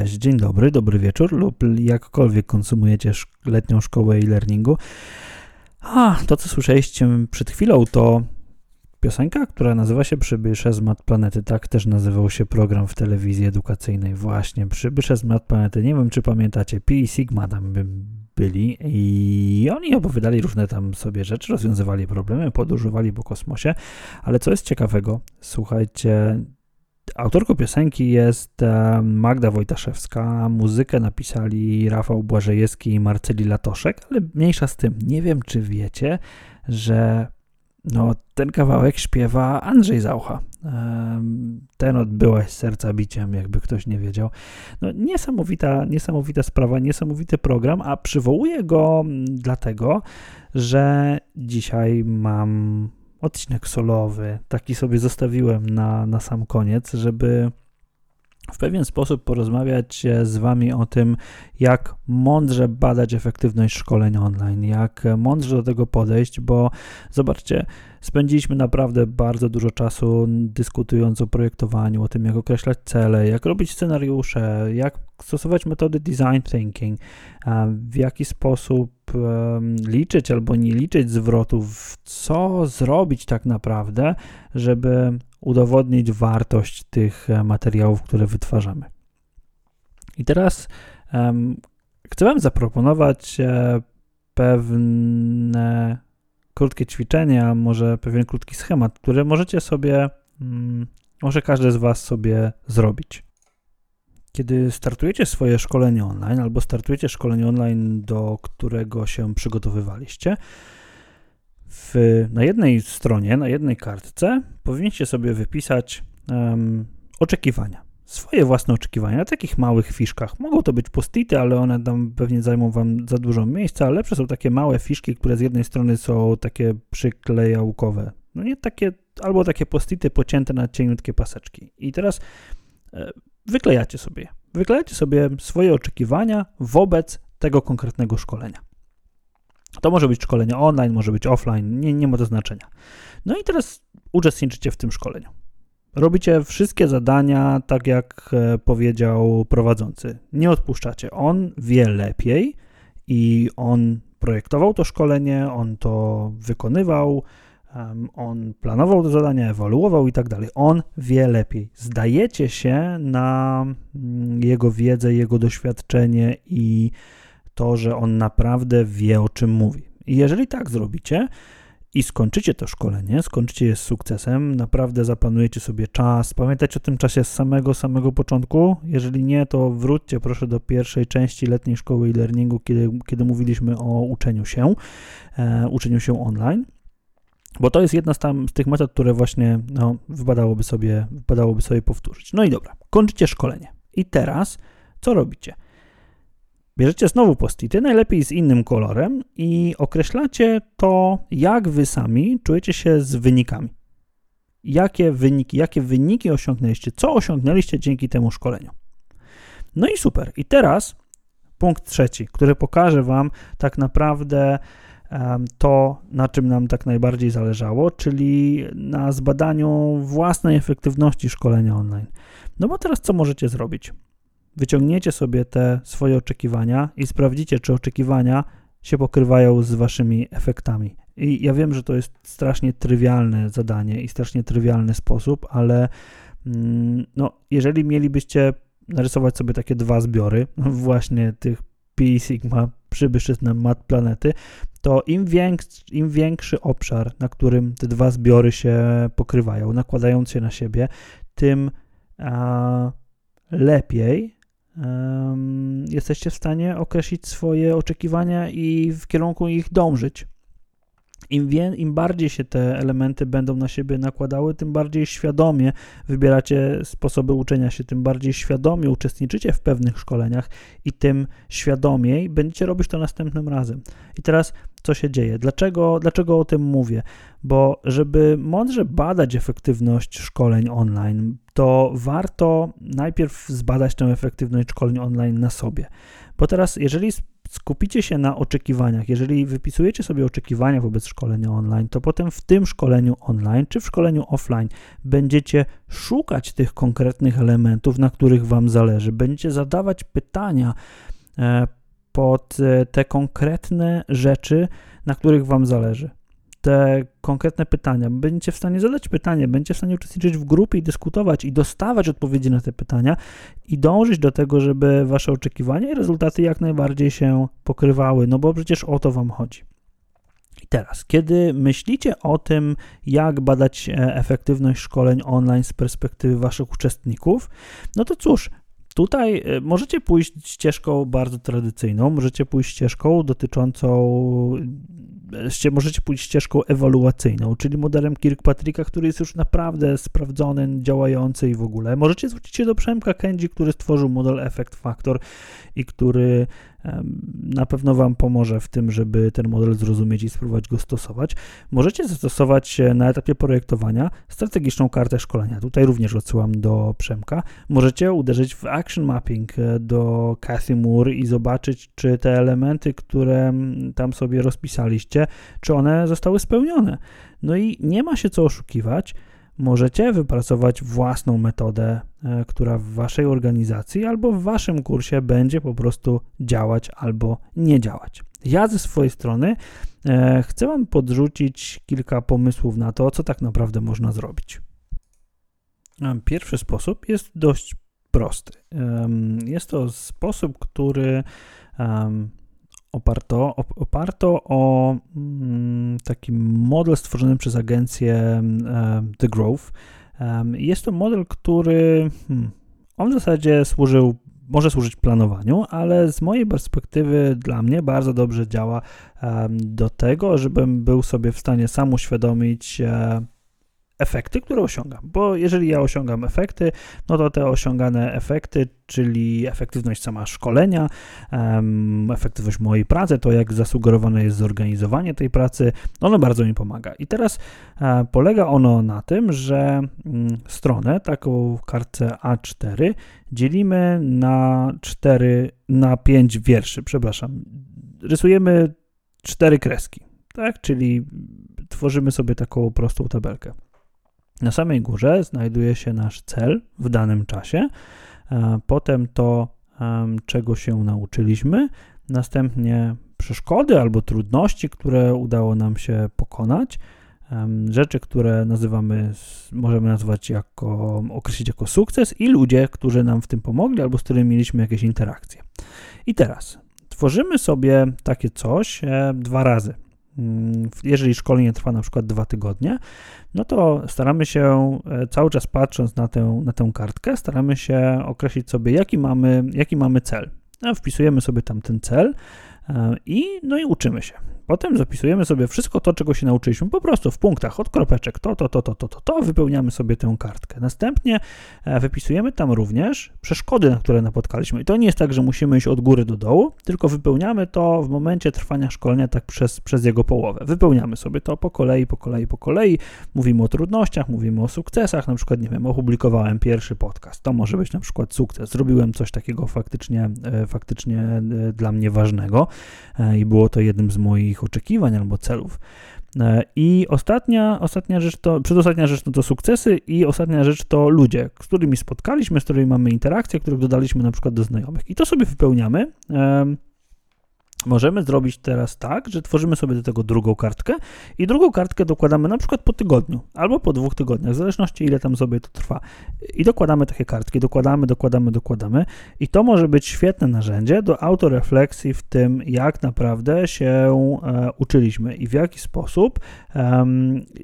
Cześć, dzień dobry, dobry wieczór lub jakkolwiek konsumujecie letnią szkołę e-learningu. A, to co słyszeliście przed chwilą to piosenka, która nazywa się Przybysze z Mat Planety. Tak też nazywał się program w telewizji edukacyjnej. Właśnie, Przybysze z Mat Planety. Nie wiem, czy pamiętacie, Pi i Sigma tam by byli i oni opowiadali różne tam sobie rzeczy, rozwiązywali problemy, podróżowali po kosmosie, ale co jest ciekawego, słuchajcie, Autorką piosenki jest e, Magda Wojtaszewska, muzykę napisali Rafał Błażejewski i Marceli Latoszek, ale mniejsza z tym. Nie wiem, czy wiecie, że no, ten kawałek śpiewa Andrzej Zaucha. E, ten odbyłaś serca biciem, jakby ktoś nie wiedział. No, niesamowita, niesamowita sprawa, niesamowity program, a przywołuję go dlatego, że dzisiaj mam odcinek solowy, taki sobie zostawiłem na, na sam koniec, żeby w pewien sposób porozmawiać z Wami o tym, jak mądrze badać efektywność szkoleń online, jak mądrze do tego podejść, bo zobaczcie, spędziliśmy naprawdę bardzo dużo czasu dyskutując o projektowaniu, o tym, jak określać cele, jak robić scenariusze, jak stosować metody design thinking, w jaki sposób liczyć albo nie liczyć zwrotów, co zrobić tak naprawdę, żeby udowodnić wartość tych e, materiałów, które wytwarzamy. I teraz chcę Wam zaproponować e, pewne krótkie ćwiczenia, może pewien krótki schemat, który możecie sobie, um, może każdy z Was sobie zrobić. Kiedy startujecie swoje szkolenie online albo startujecie szkolenie online, do którego się przygotowywaliście, w, na jednej stronie, na jednej kartce powinniście sobie wypisać um, oczekiwania. Swoje własne oczekiwania na takich małych fiszkach. Mogą to być postity, ale one tam pewnie zajmą Wam za dużo miejsca, lepsze są takie małe fiszki, które z jednej strony są takie przyklejałkowe. No nie takie, albo takie postity pocięte na cieniutkie paseczki. I teraz e, wyklejacie sobie. Wyklejacie sobie swoje oczekiwania wobec tego konkretnego szkolenia. To może być szkolenie online, może być offline, nie, nie ma to znaczenia. No i teraz uczestniczycie w tym szkoleniu. Robicie wszystkie zadania tak, jak e, powiedział prowadzący. Nie odpuszczacie. On wie lepiej i on projektował to szkolenie, on to wykonywał, on planował te zadania, ewaluował i tak dalej. On wie lepiej. Zdajecie się na mm, jego wiedzę, jego doświadczenie i to, że on naprawdę wie o czym mówi. I jeżeli tak zrobicie i skończycie to szkolenie, skończycie je z sukcesem, naprawdę zaplanujecie sobie czas, pamiętajcie o tym czasie z samego, samego początku. Jeżeli nie, to wróćcie proszę do pierwszej części letniej szkoły e-learningu, kiedy, kiedy mówiliśmy o uczeniu się, e, uczeniu się online. Bo to jest jedna z, tam, z tych metod, które właśnie no, wypadałoby, sobie, wypadałoby sobie powtórzyć. No i dobra, kończycie szkolenie. I teraz co robicie? Bierzecie znowu postity, najlepiej z innym kolorem i określacie to, jak wy sami czujecie się z wynikami. Jakie wyniki, jakie wyniki osiągnęliście, co osiągnęliście dzięki temu szkoleniu. No i super. I teraz punkt trzeci, który pokaże wam tak naprawdę to, na czym nam tak najbardziej zależało, czyli na zbadaniu własnej efektywności szkolenia online. No bo teraz co możecie zrobić? Wyciągniecie sobie te swoje oczekiwania i sprawdzicie, czy oczekiwania się pokrywają z waszymi efektami. I ja wiem, że to jest strasznie trywialne zadanie i strasznie trywialny sposób, ale mm, no, jeżeli mielibyście narysować sobie takie dwa zbiory, właśnie tych Pi Sigma przybyszyzna mat planety, to im większy, im większy obszar, na którym te dwa zbiory się pokrywają, nakładając się na siebie, tym a, lepiej jesteście w stanie określić swoje oczekiwania i w kierunku ich dążyć. Im, wie, Im bardziej się te elementy będą na siebie nakładały, tym bardziej świadomie wybieracie sposoby uczenia się, tym bardziej świadomie uczestniczycie w pewnych szkoleniach i tym świadomiej będziecie robić to następnym razem. I teraz co się dzieje? Dlaczego, dlaczego o tym mówię? Bo żeby mądrze badać efektywność szkoleń online, to warto najpierw zbadać tę efektywność szkoleń online na sobie. Bo teraz, jeżeli skupicie się na oczekiwaniach, jeżeli wypisujecie sobie oczekiwania wobec szkolenia online, to potem w tym szkoleniu online czy w szkoleniu offline będziecie szukać tych konkretnych elementów, na których Wam zależy. Będziecie zadawać pytania e, pod e, te konkretne rzeczy, na których Wam zależy te konkretne pytania. Będziecie w stanie zadać pytanie, będziecie w stanie uczestniczyć w grupie i dyskutować i dostawać odpowiedzi na te pytania i dążyć do tego, żeby wasze oczekiwania i rezultaty jak najbardziej się pokrywały, no bo przecież o to wam chodzi. I teraz, kiedy myślicie o tym, jak badać e, efektywność szkoleń online z perspektywy waszych uczestników, no to cóż, Tutaj e, możecie pójść ścieżką bardzo tradycyjną, możecie pójść ścieżką dotyczącą możecie pójść ścieżką ewaluacyjną, czyli modelem Kirkpatricka, który jest już naprawdę sprawdzony, działający i w ogóle. Możecie zwrócić się do Przemka Kędzi, który stworzył model Effect Factor i który na pewno Wam pomoże w tym, żeby ten model zrozumieć i spróbować go stosować. Możecie zastosować na etapie projektowania strategiczną kartę szkolenia. Tutaj również odsyłam do Przemka. Możecie uderzyć w Action Mapping e, do Cathy Moore i zobaczyć, czy te elementy, które tam sobie rozpisaliście, czy one zostały spełnione. No i nie ma się co oszukiwać możecie wypracować własną metodę, e, która w waszej organizacji albo w waszym kursie będzie po prostu działać albo nie działać. Ja ze swojej strony e, chcę Wam podrzucić kilka pomysłów na to, co tak naprawdę można zrobić. E, pierwszy sposób jest dość prosty. Jest to sposób, który oparto, oparto o mm, taki model stworzony przez agencję The Growth. Jest to model, który hmm, on w zasadzie służył może służyć planowaniu, ale z mojej perspektywy dla mnie bardzo dobrze działa do tego, żebym był sobie w stanie sam uświadomić e, efekty, które osiągam. Bo jeżeli ja osiągam efekty, no to te osiągane efekty, czyli efektywność sama szkolenia, efektywność mojej pracy, to jak zasugerowane jest zorganizowanie tej pracy, ono bardzo mi pomaga. I teraz e, polega ono na tym, że mm, stronę, taką kartę A4, dzielimy na 4, na 5 wierszy, przepraszam. Rysujemy cztery kreski, tak? Czyli tworzymy sobie taką prostą tabelkę. Na samej górze znajduje się nasz cel w danym czasie, potem to, czego się nauczyliśmy, następnie przeszkody albo trudności, które udało nam się pokonać, rzeczy, które nazywamy, możemy nazwać jako, określić jako sukces i ludzie, którzy nam w tym pomogli albo z którymi mieliśmy jakieś interakcje. I teraz tworzymy sobie takie coś e, dwa razy. Mm, jeżeli szkolenie trwa na przykład dwa tygodnie, no to staramy się e, cały czas patrząc na tę, na tę kartkę, staramy się określić sobie, jaki mamy, jaki mamy cel. No, wpisujemy sobie tam ten cel e, i, no i uczymy się. Potem zapisujemy sobie wszystko to, czego się nauczyliśmy, po prostu w punktach od kropeczek, to, to, to, to, to, to, to, wypełniamy sobie tę kartkę. Następnie e, wypisujemy tam również przeszkody, na które napotkaliśmy. I to nie jest tak, że musimy iść od góry do dołu, tylko wypełniamy to w momencie trwania szkolenia tak przez, przez jego połowę. Wypełniamy sobie to po kolei, po kolei, po kolei. Mówimy o trudnościach, mówimy o sukcesach, na przykład, nie wiem, opublikowałem pierwszy podcast. To może być na przykład sukces. Zrobiłem coś takiego faktycznie, e, faktycznie e, dla mnie ważnego i było to jednym z moich swoich oczekiwań albo celów. E, I ostatnia, ostatnia rzecz to, przedostatnia rzecz no to sukcesy i ostatnia rzecz to ludzie, z którymi spotkaliśmy, z którymi mamy interakcje, których dodaliśmy na przykład do znajomych. I to sobie wypełniamy Możemy zrobić teraz tak, że tworzymy sobie do tego drugą kartkę i drugą kartkę dokładamy na przykład po tygodniu albo po dwóch tygodniach, w zależności ile tam sobie to trwa. I dokładamy takie kartki, dokładamy, dokładamy, dokładamy i to może być świetne narzędzie do autorefleksji w tym, jak naprawdę się e, uczyliśmy i w jaki sposób e,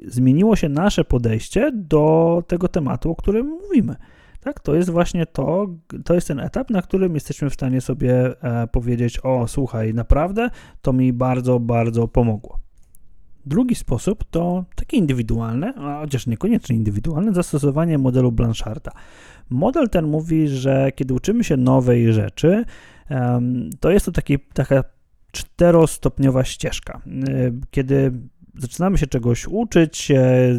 zmieniło się nasze podejście do tego tematu, o którym mówimy. Tak, to jest właśnie to, to jest ten etap, na którym jesteśmy w stanie sobie e, powiedzieć: O, słuchaj, naprawdę to mi bardzo, bardzo pomogło. Drugi sposób to takie indywidualne, a chociaż niekoniecznie indywidualne, zastosowanie modelu Blancharda. Model ten mówi, że kiedy uczymy się nowej rzeczy, to jest to taki, taka czterostopniowa ścieżka. E, kiedy zaczynamy się czegoś uczyć,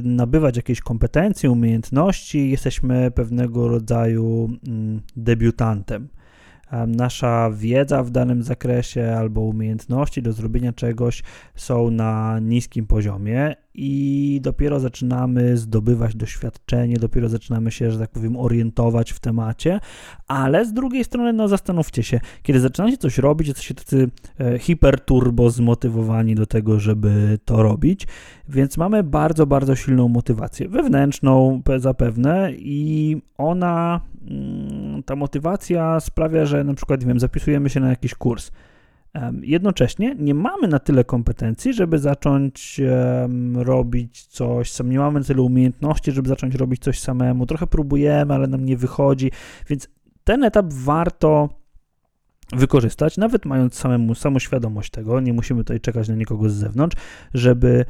nabywać jakieś kompetencje, umiejętności, jesteśmy pewnego rodzaju mm, debiutantem. nasza wiedza w danym zakresie albo umiejętności do zrobienia czegoś są na niskim poziomie i dopiero zaczynamy zdobywać doświadczenie, dopiero zaczynamy się, że tak powiem, orientować w temacie, ale z drugiej strony, no zastanówcie się, kiedy zaczynacie coś robić, jesteście tacy e, hiperturbo zmotywowani do tego, żeby to robić, więc mamy bardzo, bardzo silną motywację wewnętrzną zapewne. I ona, mm, ta motywacja sprawia, że na przykład, nie wiem, zapisujemy się na jakiś kurs, Jednocześnie nie mamy na tyle kompetencji, żeby zacząć robić coś sam. Nie mamy na tyle umiejętności, żeby zacząć robić coś samemu. Trochę próbujemy, ale nam nie wychodzi, więc ten etap warto wykorzystać, nawet mając samemu samoświadomość tego, nie musimy tutaj czekać na nikogo z zewnątrz, żeby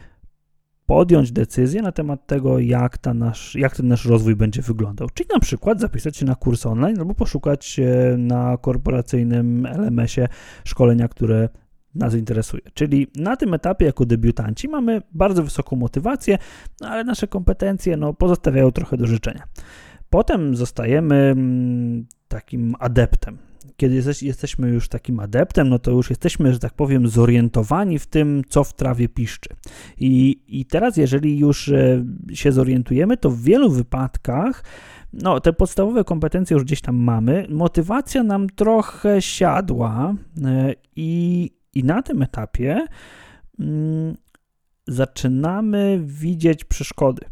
podjąć decyzję na temat tego, jak, ta nasz, jak ten nasz rozwój będzie wyglądał. Czyli na przykład zapisać się na kurs online albo poszukać na korporacyjnym LMS-ie szkolenia, które nas interesuje. Czyli na tym etapie, jako debiutanci, mamy bardzo wysoką motywację, no ale nasze kompetencje no, pozostawiają trochę do życzenia. Potem zostajemy mm, takim adeptem kiedy jesteśmy już takim adeptem, no to już jesteśmy, że tak powiem, zorientowani w tym, co w trawie piszczy. I, i teraz, jeżeli już e, się zorientujemy, to w wielu wypadkach no, te podstawowe kompetencje już gdzieś tam mamy, motywacja nam trochę siadła e, i, i na tym etapie mm, zaczynamy widzieć przeszkody.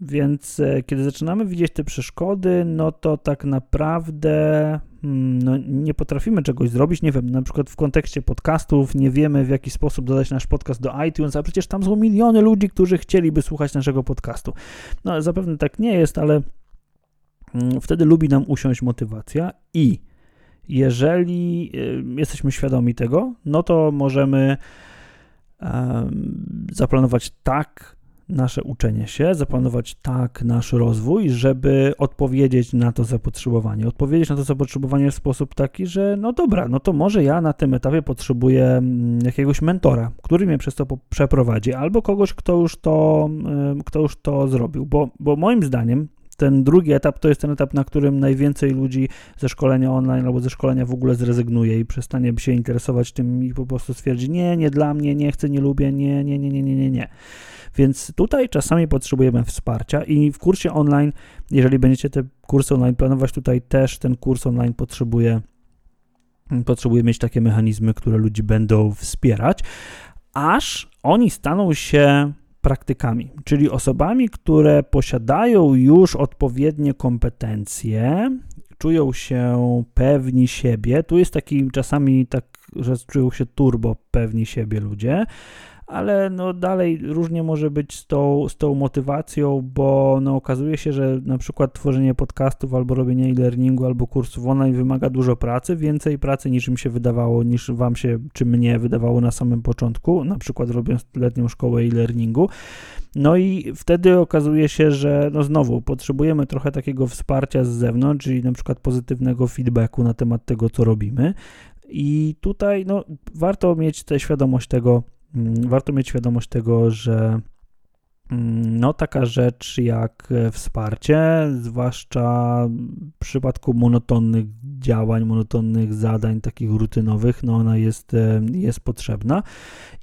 Więc e, kiedy zaczynamy widzieć te przeszkody, no to tak naprawdę hmm, no, nie potrafimy czegoś zrobić. Nie wiem, na przykład w kontekście podcastów nie wiemy w jaki sposób dodać nasz podcast do iTunes, a przecież tam są miliony ludzi, którzy chcieliby słuchać naszego podcastu. No zapewne tak nie jest, ale hmm, wtedy lubi nam usiąść motywacja i jeżeli e, jesteśmy świadomi tego, no to możemy zaplanować tak nasze uczenie się, zaplanować tak nasz rozwój, żeby odpowiedzieć na to zapotrzebowanie. Odpowiedzieć na to zapotrzebowanie w sposób taki, że no dobra, no to może ja na tym etapie potrzebuję mm, jakiegoś mentora, który mnie przez to przeprowadzi, albo kogoś, kto już to, kto już to zrobił, bo, bo moim zdaniem ten drugi etap to jest ten etap, na którym najwięcej ludzi ze szkolenia online albo ze szkolenia w ogóle zrezygnuje i przestanie się interesować tym i po prostu stwierdzi, nie, nie dla mnie, nie chcę, nie lubię, nie, nie, nie, nie, nie, nie, nie. Więc tutaj czasami potrzebujemy wsparcia i w kursie online, jeżeli będziecie te kursy online planować, tutaj też ten kurs online potrzebuje, potrzebuje mieć takie mechanizmy, które ludzi będą wspierać, aż oni staną się praktykami, czyli osobami, które posiadają już odpowiednie kompetencje, czują się pewni siebie. Tu jest taki czasami tak, że czują się turbo pewni siebie ludzie, ale no dalej różnie może być z tą, z tą motywacją, bo no okazuje się, że na przykład tworzenie podcastów albo robienie e-learningu albo kursów online wymaga dużo pracy, więcej pracy niż im się wydawało, niż wam się czy mnie wydawało na samym początku, na przykład robiąc letnią szkołę e-learningu. No i wtedy okazuje się, że no znowu potrzebujemy trochę takiego wsparcia z zewnątrz, czyli na przykład pozytywnego feedbacku na temat tego, co robimy. I tutaj no, warto mieć tę świadomość tego, warto mieć świadomość tego, że mm, no, taka rzecz jak e, wsparcie, zwłaszcza w przypadku monotonnych działań, monotonnych zadań, takich rutynowych, no ona jest, e, jest potrzebna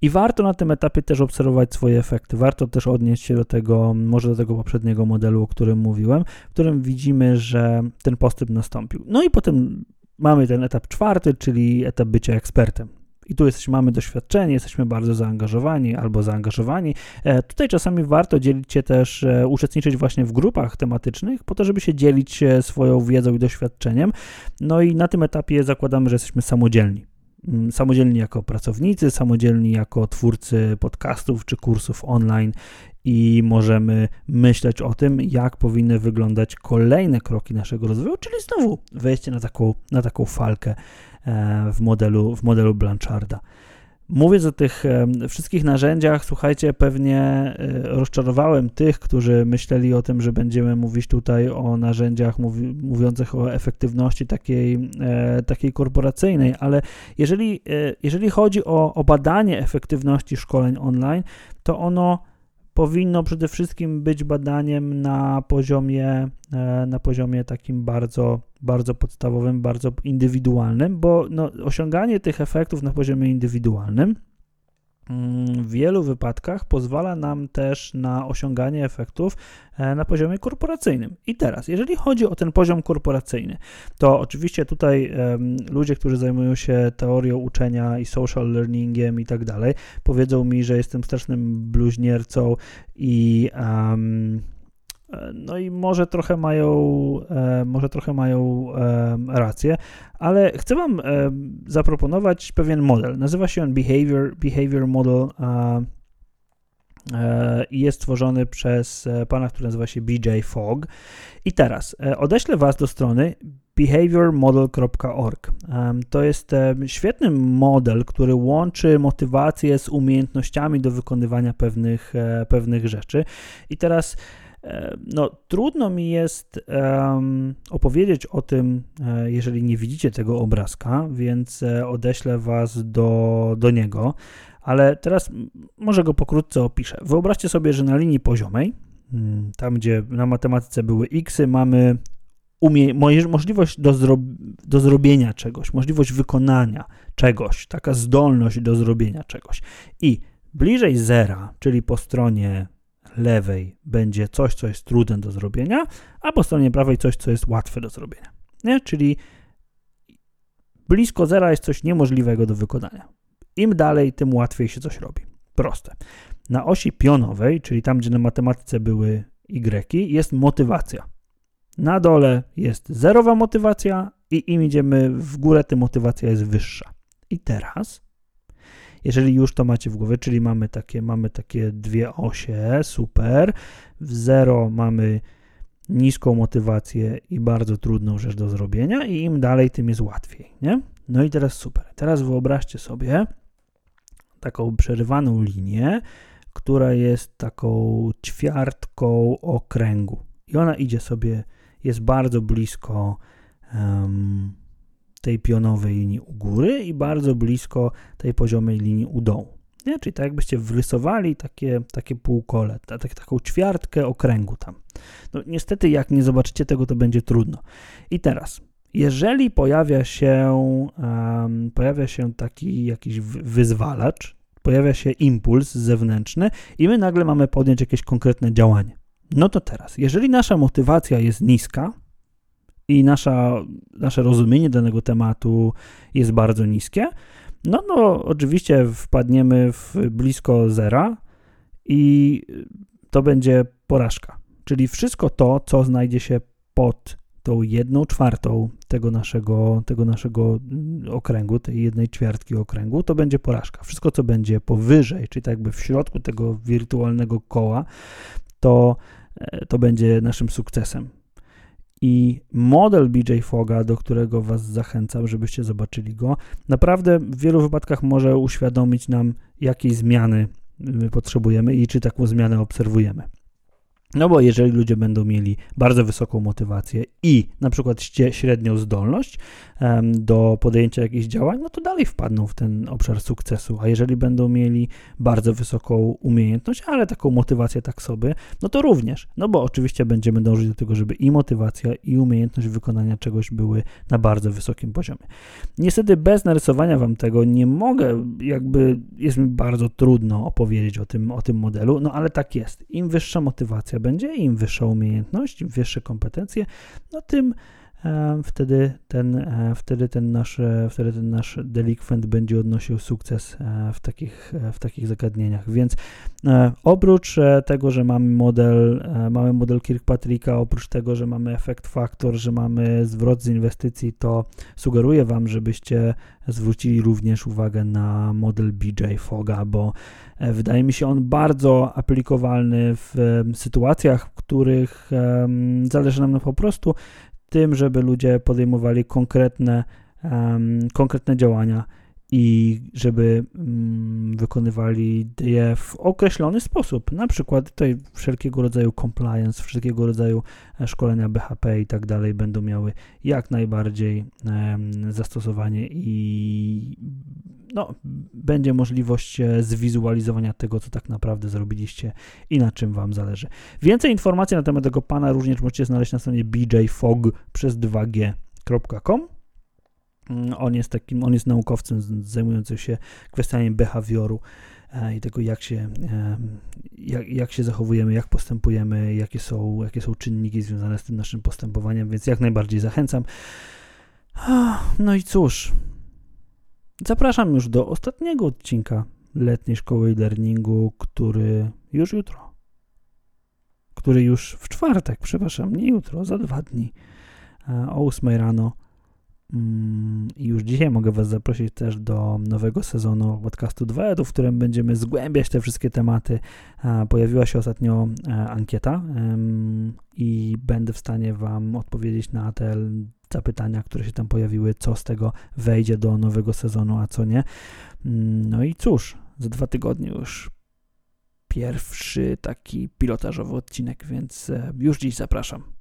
i warto na tym etapie też obserwować swoje efekty. Warto też odnieść się do tego, może do tego poprzedniego modelu, o którym mówiłem, w którym widzimy, że ten postęp nastąpił. No i potem mamy ten etap czwarty, czyli etap bycia ekspertem. I tu jesteśmy, mamy doświadczenie, jesteśmy bardzo zaangażowani albo zaangażowani. E, tutaj czasami warto dzielić się też, e, uczestniczyć właśnie w grupach tematycznych, po to, żeby się dzielić swoją wiedzą i doświadczeniem. No i na tym etapie zakładamy, że jesteśmy samodzielni mm, samodzielni jako pracownicy, samodzielni jako twórcy podcastów czy kursów online i możemy myśleć o tym, jak powinny wyglądać kolejne kroki naszego rozwoju, czyli znowu wejście na taką, na taką falkę E, w modelu, w modelu Blancharda. Mówiąc o tych e, wszystkich narzędziach, słuchajcie, pewnie e, rozczarowałem tych, którzy myśleli o tym, że będziemy mówić tutaj o narzędziach mówi, mówiących o efektywności takiej, takiej korporacyjnej, ale jeżeli, jeżeli chodzi o, o badanie efektywności szkoleń online, to ono powinno przede wszystkim być badaniem na poziomie, e, na poziomie takim bardzo, bardzo podstawowym, bardzo indywidualnym, bo no, osiąganie tych efektów na poziomie indywidualnym w wielu wypadkach pozwala nam też na osiąganie efektów e, na poziomie korporacyjnym. I teraz, jeżeli chodzi o ten poziom korporacyjny, to oczywiście tutaj um, ludzie, którzy zajmują się teorią uczenia i social learningiem i tak dalej, powiedzą mi, że jestem strasznym bluźniercą i um, no i może trochę mają, e, może trochę mają e, rację, ale chcę Wam e, zaproponować pewien model. Nazywa się on Behavior, behavior Model i jest stworzony przez pana, który nazywa się BJ Fogg. I teraz odeślę Was do strony behaviormodel.org. To jest świetny model, który łączy motywację z umiejętnościami do wykonywania pewnych, pewnych rzeczy. I teraz E, no, trudno mi jest um, opowiedzieć o tym, e, jeżeli nie widzicie tego obrazka, więc e, odeślę Was do, do niego, ale teraz może go pokrótce opiszę. Wyobraźcie sobie, że na linii poziomej, mm, tam gdzie na matematyce były x, mamy umie, możliwość do, zro, do zrobienia czegoś, możliwość wykonania czegoś, taka zdolność do zrobienia czegoś. I bliżej zera, czyli po stronie lewej będzie coś, co jest trudne do zrobienia, a po stronie prawej coś, co jest łatwe do zrobienia. Nie? Czyli blisko zera jest coś niemożliwego do wykonania. Im dalej, tym łatwiej się coś robi. Proste. Na osi pionowej, czyli tam, gdzie na matematyce były y, jest motywacja. Na dole jest zerowa motywacja i im idziemy w górę, tym motywacja jest wyższa. I teraz jeżeli już to macie w głowie, czyli mamy takie, mamy takie dwie osie, super. W zero mamy niską motywację i bardzo trudną rzecz do zrobienia i im dalej, tym jest łatwiej, nie? No i teraz super. Teraz wyobraźcie sobie taką przerywaną linię, która jest taką ćwiartką okręgu i ona idzie sobie, jest bardzo blisko um, tej pionowej linii u góry i bardzo blisko tej poziomej linii u dołu. Nie? Czyli tak jakbyście wrysowali takie, takie półkole, tak, taką ćwiartkę okręgu tam. No niestety jak nie zobaczycie tego, to będzie trudno. I teraz, jeżeli pojawia się, um, pojawia się taki jakiś wyzwalacz, pojawia się impuls zewnętrzny i my nagle mamy podjąć jakieś konkretne działanie. No to teraz, jeżeli nasza motywacja jest niska, i nasza, nasze rozumienie danego tematu jest bardzo niskie, no, no oczywiście wpadniemy w blisko zera i to będzie porażka. Czyli wszystko to, co znajdzie się pod tą jedną czwartą tego naszego, tego naszego okręgu, tej jednej ćwiartki okręgu, to będzie porażka. Wszystko, co będzie powyżej, czyli tak jakby w środku tego wirtualnego koła, to, e, to będzie naszym sukcesem. I model BJ Foga, do którego Was zachęcam, żebyście zobaczyli go, naprawdę w wielu wypadkach może uświadomić nam, jakiej zmiany my potrzebujemy i czy taką zmianę obserwujemy. No bo jeżeli ludzie będą mieli bardzo wysoką motywację i na przykład średnią zdolność do podjęcia jakichś działań, no to dalej wpadną w ten obszar sukcesu. A jeżeli będą mieli bardzo wysoką umiejętność, ale taką motywację tak sobie, no to również. No bo oczywiście będziemy dążyć do tego, żeby i motywacja, i umiejętność wykonania czegoś były na bardzo wysokim poziomie. Niestety bez narysowania wam tego nie mogę, jakby jest mi bardzo trudno opowiedzieć o tym, o tym modelu, no ale tak jest. Im wyższa motywacja będzie, im wyższa umiejętność, im wyższe kompetencje, no tym wtedy ten, e, wtedy ten nasz, e, wtedy ten nasz delikwent będzie odnosił sukces w takich, w takich zagadnieniach. Więc oprócz tego, że mamy model, mamy model Kirkpatricka, oprócz tego, że mamy efekt faktor, że mamy zwrot z inwestycji, to sugeruję Wam, żebyście zwrócili również uwagę na model BJ Foga, bo E, wydaje mi się on bardzo aplikowalny w sytuacjach, w których zależy nam po prostu tym, żeby ludzie podejmowali konkretne, konkretne działania i żeby mm, wykonywali je w określony sposób. Na przykład tutaj wszelkiego rodzaju compliance, wszelkiego rodzaju e, szkolenia BHP i tak dalej będą miały jak najbardziej zastosowanie i no, będzie możliwość e, zwizualizowania tego, co tak naprawdę zrobiliście i na czym Wam zależy. Więcej informacji na temat tego pana również możecie znaleźć na stronie bjfog przez 2g.com. Mm, on jest takim, on jest naukowcem zajmującym się kwestiami behawioru e, i tego, jak się, jak, jak się zachowujemy, jak postępujemy, jakie są, jakie są czynniki związane z tym naszym postępowaniem, więc jak najbardziej zachęcam. No i cóż, zapraszam już do ostatniego odcinka letniej szkoły e-learningu, który już jutro, który już w czwartek, przepraszam, nie jutro, za dwa dni, e, o 8 rano I już dzisiaj mogę Was zaprosić też do nowego sezonu podcastu 2 w którym będziemy zgłębiać te wszystkie tematy. Pojawiła się ostatnio e, ankieta i będę w stanie Wam odpowiedzieć na te zapytania, które się tam pojawiły, co z tego wejdzie do nowego sezonu, a co nie. Mm, no i cóż, za dwa tygodnie już pierwszy taki pilotażowy odcinek, więc e, już dziś zapraszam.